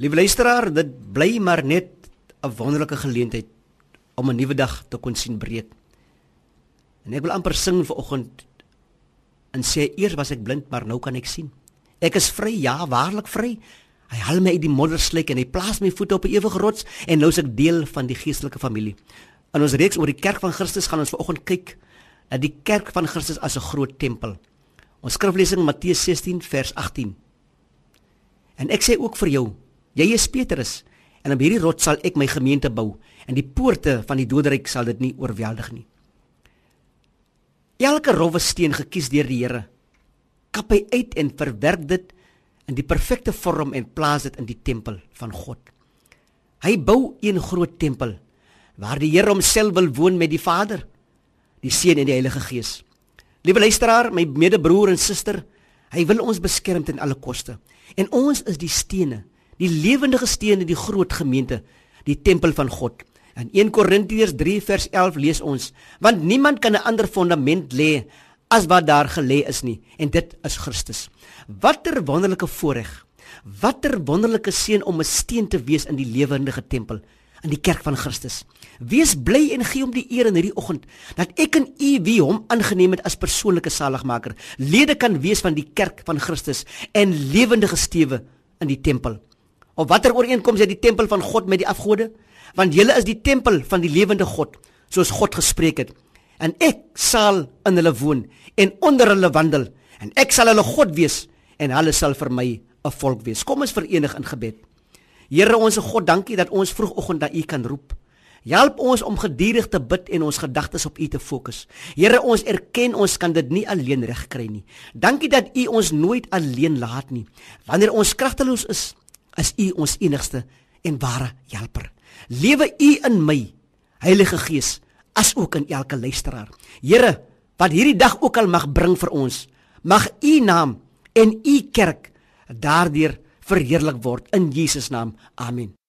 Liewe luisteraar, dit bly maar net 'n wonderlike geleentheid om 'n nuwe dag te kon sien breek. En ek wil amper sing vir oggend en sê eers was ek blind, maar nou kan ek sien. Ek is vry, ja, waarlik vry. Hy haal my uit die modderslik en hy plaas my voete op 'n ewige rots en nou is ek deel van die geestelike familie. In ons reeks oor die kerk van Christus gaan ons vanoggend kyk na die kerk van Christus as 'n groot tempel. Ons skriflesing Matteus 16 vers 18. En ek sê ook vir jou, Jy is Petrus en op hierdie rots sal ek my gemeente bou en die poorte van die doderyk sal dit nie oorweldig nie. Elke rowwe steen gekies deur die Here kap hy uit en verwerk dit in die perfekte vorm en plaas dit in die tempel van God. Hy bou 'n groot tempel waar die Here homself wil woon met die Vader, die Seun en die Heilige Gees. Liewe luisteraar, my medebroer en suster, hy wil ons beskerm ten alle koste. En ons is die stene die lewendige steen in die groot gemeente, die tempel van God. In 1 Korintiërs 3 vers 11 lees ons: Want niemand kan 'n ander fondament lê as wat daar gelê is nie, en dit is Christus. Watter wonderlike voorreg. Watter wonderlike seën om 'n steen te wees in die lewendige tempel in die kerk van Christus. Wees bly en gee hom die eer in hierdie oggend dat ek en u wie hom aangeneem het as persoonlike saligmaker, lede kan wees van die kerk van Christus en lewendige stewe in die tempel. Of watter ooreenkoms het die tempel van God met die afgode? Want julle is die tempel van die lewende God, soos God gespreek het. En ek sal in hulle woon en onder hulle wandel en ek sal hulle God wees en hulle sal vir my 'n volk wees. Kom ons verenig in gebed. Here ons God, dankie dat ons vroegoggend na U kan roep. Help ons om gedurig te bid en ons gedagtes op U te fokus. Here, ons erken ons kan dit nie alleen regkry nie. Dankie dat U ons nooit alleen laat nie. Wanneer ons kragteloos is, is U ons enigste en ware helper. Lewe U in my, Heilige Gees, as ook in elke luisteraar. Here, wat hierdie dag ook al mag bring vir ons, mag U naam en U kerk daardeur verheerlik word in Jesus naam. Amen.